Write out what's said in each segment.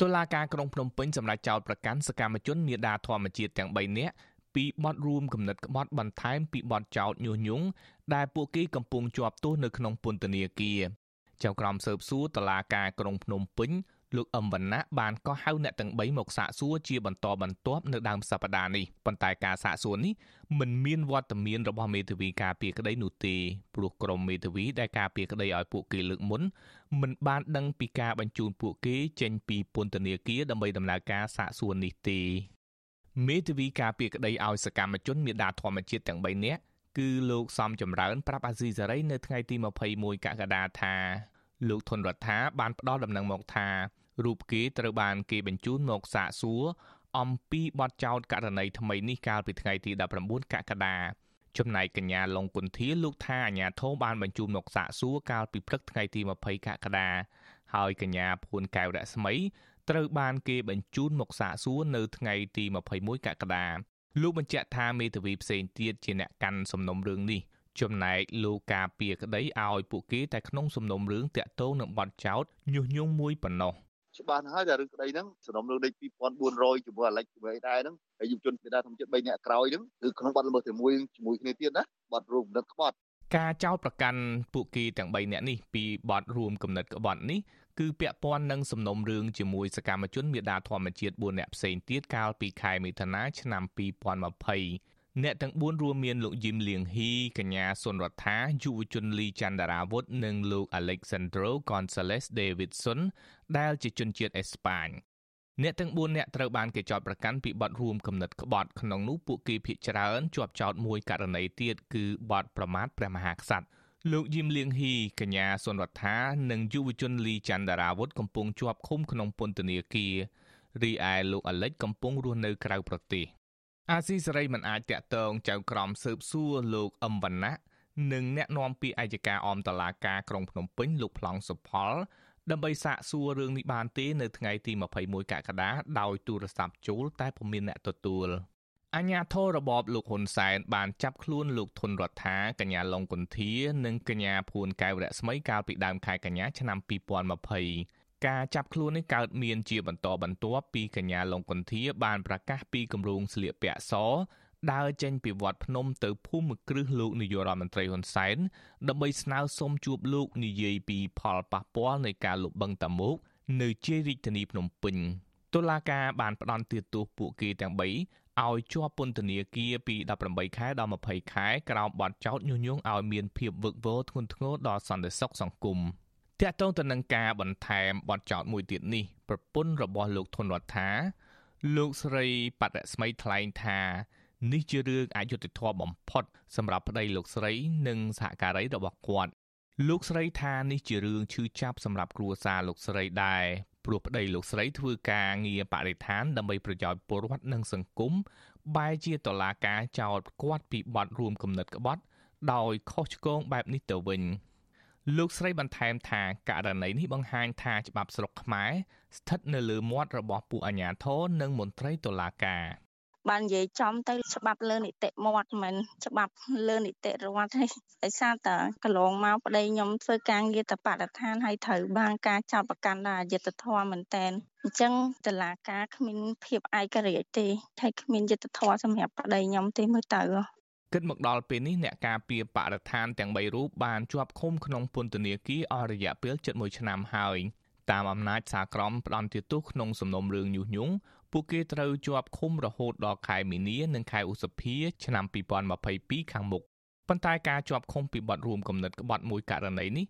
តុលាការក្រុងភ្នំពេញសម្រេចចោទប្រកាន់សកម្មជនមេដាធម្មជាតិទាំង3នាក់ពីបទរួមគំនិតក្បត់បន្ថែមពីបទចោទញុះញង់ដែលពួកគេកំពុងជាប់ទោសនៅក្នុងពន្ធនាគារចៅក្រមស៊ើបសួរតុលាការក្រុងភ្នំពេញ លោកអឹមវណ្ណៈបានកោះហៅអ្នកទាំង3មកសាកសួរជាបន្តបន្ទាប់នៅដើមសប្តាហ៍នេះប៉ុន្តែការសាកសួរនេះមិនមានវត្តមានរបស់មេធាវីការពារក្តីនោះទេព្រោះក្រុមមេធាវីដែលការពារក្តីឲ្យពួកគេលើកមុនមិនបានដឹងពីការបញ្ជូនពួកគេចេញពីពន្ធនាគារដើម្បីដំណើរការសាកសួរនេះទេមេធាវីការពារក្តីឲ្យសកម្មជនមេដាធម្មជាតិទាំង3នាក់គឺលោកសំចម្រើនប្រាប់អាស៊ីសេរីនៅថ្ងៃទី21កក្កដាថាលោកធនរដ្ឋាបានផ្ដល់ដំណឹងមកថា រូបគេត្រូវបានគេបញ្ជូនមកសាកសួរអំពីបទចោទករណីថ្មីនេះកាលពីថ្ងៃទី19កក្កដាចំណែកកញ្ញាឡុងគុន្ធាលោកថាអាញាធមបានបញ្ជូនមកសាកសួរកាលពីព្រឹកថ្ងៃទី20កក្កដាហើយកញ្ញាភួនកែវរស្មីត្រូវបានគេបញ្ជូនមកសាកសួរនៅថ្ងៃទី21កក្កដាលោកបញ្ជាក់ថាមេធាវីផ្សេងទៀតជាអ្នកកាន់សំណុំរឿងនេះចំណែកលោកការពីក្តីឲ្យពួកគេតែក្នុងសំណុំរឿងតាក់ទងនឹងបទចោទញុះញង់មួយប៉ុណ្ណោះ ច្បាស់ហើយតែរឿងក្តីហ្នឹងសំណុំរឿងដេក2400ជាមួយអាលិចជាមួយអីដែរហ្នឹងហើយយុវជនមេដាធម្មជាតិ3នាក់ក្រោយហ្នឹងគឺក្នុងបាត់ល្មើសជាមួយជាមួយគ្នាទៀតណាបាត់រួមនឹងក្បត់ការចោទប្រកាន់ពួកគេទាំង3នាក់នេះពីបទរួមគំនិតក្បត់នេះគឺពាក់ព័ន្ធនឹងសំណុំរឿងជាមួយសកម្មជនមេដាធម្មជាតិ4នាក់ផ្សេងទៀតកាលពីខែមិថុនាឆ្នាំ2020 អ្នកទាំង4រួមមានលោកយឹមលៀងហ៊ីកញ្ញាសុនរដ្ឋាយុវជនលីចន្ទរាវុធនិងលោក Alexandro Gonzalez Davidson ដែលជាជនជាតិអេស្ប៉ាញអ្នកទាំង4នាក់ត្រូវបានគេចោទប្រកាន់ពីបទរួមគំនិតក្បត់ក្នុងនោះពួកគេភ័យច្រើនជាប់ចោទមួយករណីទៀតគឺបទប្រមាថព្រះមហាក្សត្រលោកយឹមលៀងហ៊ីកញ្ញាសុនរដ្ឋានិងយុវជនលីចន្ទរាវុធកំពុងជាប់ឃុំក្នុងពន្ធនាគាររីឯលោកអាលិចកំពុងរស់នៅក្រៅប្រទេស អាស៊ីសេរីមិនអាចតាក់ទងចៅក្រមស៊ើបសួរលោកអឹមវណ្ណៈនិងអ្នកនាំពាក្យអัยការអមតឡាការក្រុងភ្នំពេញលោកប្លង់សុផល ដើម្បីសាកសួររឿងនេះបានទេនៅថ្ងៃទី21កក្កដាដោយទូរស័ព្ទចូល តែពុំមានអ្នកទទួលអញ្ញាធររបបលោកហ៊ុនសែនបានចាប់ខ្លួនលោកធុនរដ្ឋាកញ្ញាឡុងគុន្ធា និងកញ្ញាភួនកែវរស្មីកាលពីដើមខែកញ្ញាឆ្នាំ2020 ការចាប់ខ្លួននេះកើតមានជាបន្តបន្ទាប់ពីកញ្ញាឡុងគុន្ធាបានប្រកាសពីគម្រោងស្លៀកពាក់សដើរចេញពីវត្តភ្នំទៅភូមិគ្រឹះលោកនាយករដ្ឋមន្ត្រីហ៊ុនសែនដើម្បីស្នើសុំជួបលោកនិយាយពីផលប៉ះពាល់នៃការលុបបង្កតមោកនៅជ័យរាជធានីភ្នំពេញតុលាការបានផ្តន្ទាទោសពួកគេទាំង3ឲ្យជាប់ពន្ធនាគារពី18ខែដល់20ខែក្រោមបទចោទញុះញង់ឲ្យមានភាពវឹកវរធ្ងន់ធ្ងរដល់សន្តិសុខសង្គម តាក់ទងទៅនឹងការបន្ថែមបទចោទមួយទៀតនេះប្រពន្ធរបស់លោកធនរដ្ឋាលោកស្រីបដិស្មីថ្លែងថានេះជារឿងអយុត្តិធម៌បំផុត សម្រាប់ប្តីលោកស្រី និងសហការីរបស់គាត់លោកស្រីថានេះជារឿងឈឺចាប់សម្រាប់គ្រួសារលោកស្រីដែរព្រោះប្តីលោកស្រីធ្វើការងារបរិស្ថានដើម្បីប្រយោជន៍ពលរដ្ឋនិងសង្គមបែរជាតឡាការចោទគាត់ពីបទរួមគំនិតក្បត់ដោយខុសឆ្គងបែបនេះទៅវិញ លោកស្រីបន្ថែមថាករណីនេះបង្ហាញថាច្បាប់ស្រុកខ្មែរស្ថិតនៅលើមាត់របស់ពួកអាជ្ញាធរនិងមន្ត្រីតុលាការបាននិយាយចំទៅច្បាប់លើនីតិមាត់មិនច្បាប់លើនីតិរដ្ឋទេដោយសារតែកន្លងមកប្តីខ្ញុំធ្វើការងារតបដដ្ឋានហើយត្រូវបានការចាប់ប្រកាន់ដល់អយុត្តិធម៌មែនតែនអញ្ចឹងតឡាការគ្មានភាពឯករាជ្យទេហើយគ្មានយុត្តិធម៌សម្រាប់ប្តីខ្ញុំទេមើលទៅ គិតមកដល់ពេលនេះអ្នកការពារបរិស្ថានទាំង3រូបបានជាប់ឃុំក្នុងពន្ធនាគារអស់រយៈពេល7ឆ្នាំហើយតាមអំណាចសាក្រមផ្ដន្ទាទោសក្នុងសំណុំរឿងញុះញង់ពួកគេត្រូវជាប់ឃុំរហូតដល់ខែមីនានិងខែឧសភាឆ្នាំ2022ខាងមុខប៉ុន្តែការជាប់ឃុំពីបទរួមគំនិតក្បត់មួយករណីនេះ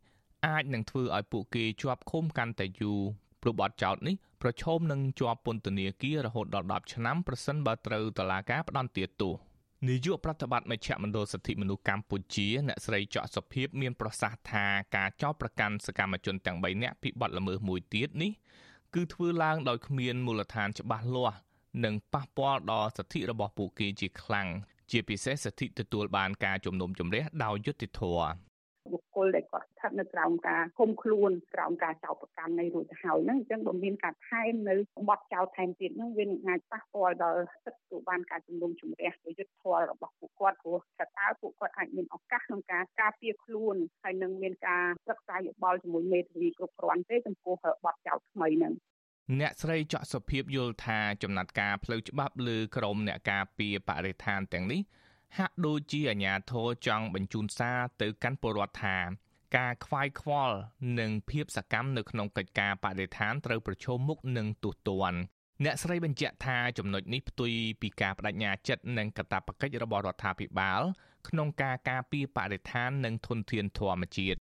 អាចនឹងធ្វើឲ្យពួកគេជាប់ឃុំកាន់តែយូរព្រោះបទចោទនេះប្រឈមនឹងជាប់ពន្ធនាគាររហូតដល់10ឆ្នាំប្រសិនបើត្រូវតុលាការផ្តន្ទាទោស នាយកប្រតិបត្តិមជ្ឈមណ្ឌលសិទ្ធិមនុស្សកម្ពុជាអ្នកស្រីចော့សុភាពមានប្រសាសន៍ថាការចោទប្រកាន់សកម្មជនទាំង3នាក់ពីបទល្មើសមួយទៀតនេះគឺធ្វើឡើងដោយគ្មានមូលដ្ឋានច្បាស់លាស់និងប៉ះពាល់ដល់សិទ្ធិរបស់ពួកគេជាខ្លាំងជាពិសេសសិទ្ធិទទួលបានការជំនុំជម្រះដោយយុត្តិធម៌ បុគ្គលដែលគាត់ស្ថិតនៅក្រោមការឃុំខ្លួនក្រោមការចោទប្រកាន់នៃរួចទៅហើយហ្នឹងអញ្ចឹងបើមានការថែមនៅបទចោទថែមទៀតហ្នឹងវានឹងអាចប៉ះពាល់ដល់សិទ្ធិទទួលបានការជំនុំជម្រះដោយយុត្តិធម៌របស់ពួកគាត់ព្រោះថាតើពួកគាត់អាចមានឱកាសក្នុងការការពារខ្លួនហើយនឹងមានការសិក្សាយោបល់ជាមួយមេធាវីគ្រប់គ្រាន់ទេចំពោះបទចោទថ្មីហ្នឹងអ្នកស្រីច័កសុភាពយល់ថាចំណាត់ការផ្លូវច្បាប់លើក្រមអ្នកការពារបរិស្ថានទាំងនេះ ហាក់ដូចជាអាញាធរចង់បញ្ជូនសារទៅកាន់ពលរដ្ឋថា ការខ្វាយខ្វល់និងភាពសកម្មនៅក្នុងកិច្ចការបដិឋានត្រូវប្រឈមមុខនឹងទោសទណ្ឌអ្នកស្រីបញ្ជាក់ថាចំណុចនេះផ្ទុយពីការបដិញ្ញាចិត្តនិងកាតព្វកិច្ចរបស់រដ្ឋាភិបាល ក្នុងការការពារបរិស្ថាននិងធនធានធម្មជាតិ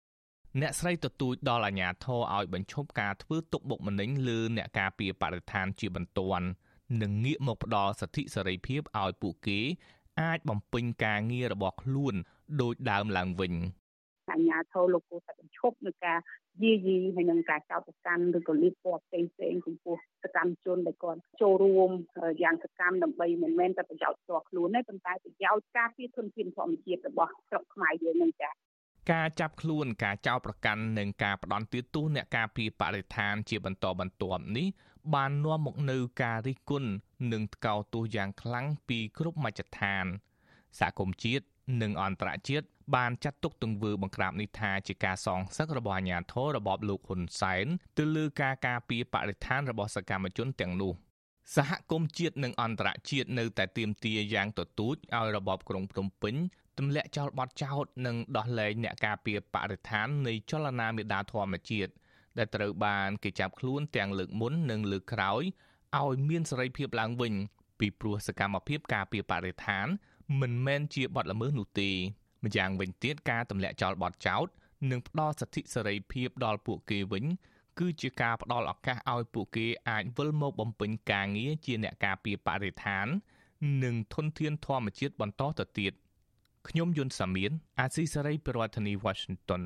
អ្នកស្រីទទូចដល់អាជ្ញាធរឲ្យបញ្ឈប់ការធ្វើទុកបុកម្នេញលើអ្នកការពារបរិស្ថានជាបន្ទាន់និងងាកមកផ្ដល់សិទ្ធិសេរីភាពឲ្យពួកគេ អាចបំពេញការងាររបស់ខ្លួនដោយដើមឡើងវិញអញ្ញាធិលោកគូតែបញ្ឈប់នឹងការយាយីហើយនឹងការចោទប្រកាន់ឬក៏លៀបពណ៌ផ្សេងផ្សេងចំពោះសកម្មជនដែលគាត់ចូលរួមយ៉ាងសកម្មដើម្បីមិនមែនតែប្រយោជន៍ផ្ទាល់ខ្លួនទេប៉ុន្តែប្រយោជន៍ការពារធនធានធម្មជាតិរបស់ស្រុកខ្មែរយើងនឹងចា៎ការចាប់ខ្លួនការចោទប្រកាន់និងការផ្ដន់ទោសអ្នកការពារបរិស្ថានជាបន្តបន្ទាប់នេះ បាននាំមកនូវការរិះគន់និងថ្កោលទោសយ៉ាងខ្លាំងពីគ្រប់មជ្ឈដ្ឋានសហគមន៍ជាតិនិងអន្តរជាតិបានចាត់ទុកទង្វើបង្ក្រាបនេះថាជាការសងសឹករបស់អាជ្ញាធររបបលោកហ៊ុនសែនទៅលើការការពារបរិស្ថានរបស់សកម្មជនទាំងនោះសហគមន៍ជាតិនិងអន្តរជាតិនៅតែទាមទារយ៉ាងទទូចឲ្យរបបក្រុងភ្នំពេញទម្លាក់ចោលបទចោទនិងដោះលែងអ្នកការពារបរិស្ថាននៃចលនាមេដាធម្មជាតិ ដែលត្រូវបានគេចាប់ខ្លួនទាំងលើកមុននិងលើកក្រោយឲ្យមានសេរីភាពឡើងវិញ ពីព្រោះសកម្មភាពការពារបរិស្ថាន មិនមែនជាបទល្មើសនោះទេម្យ៉ាងវិញទៀតការទម្លាក់ចោលបទចោទនិងផ្ដល់សិទ្ធិសេរីភាពដល់ពួកគេវិញ គឺជាការផ្ដល់ឱកាសឲ្យពួកគេអាចវិលមកបំពេញការងារជាអ្នកការពារបរិស្ថាន និងធនធានធម្មជាតិបន្តទៅទៀតខ្ញុំយុនសាមៀនអាស៊ីសេរីប្រធានាធិបតី Washington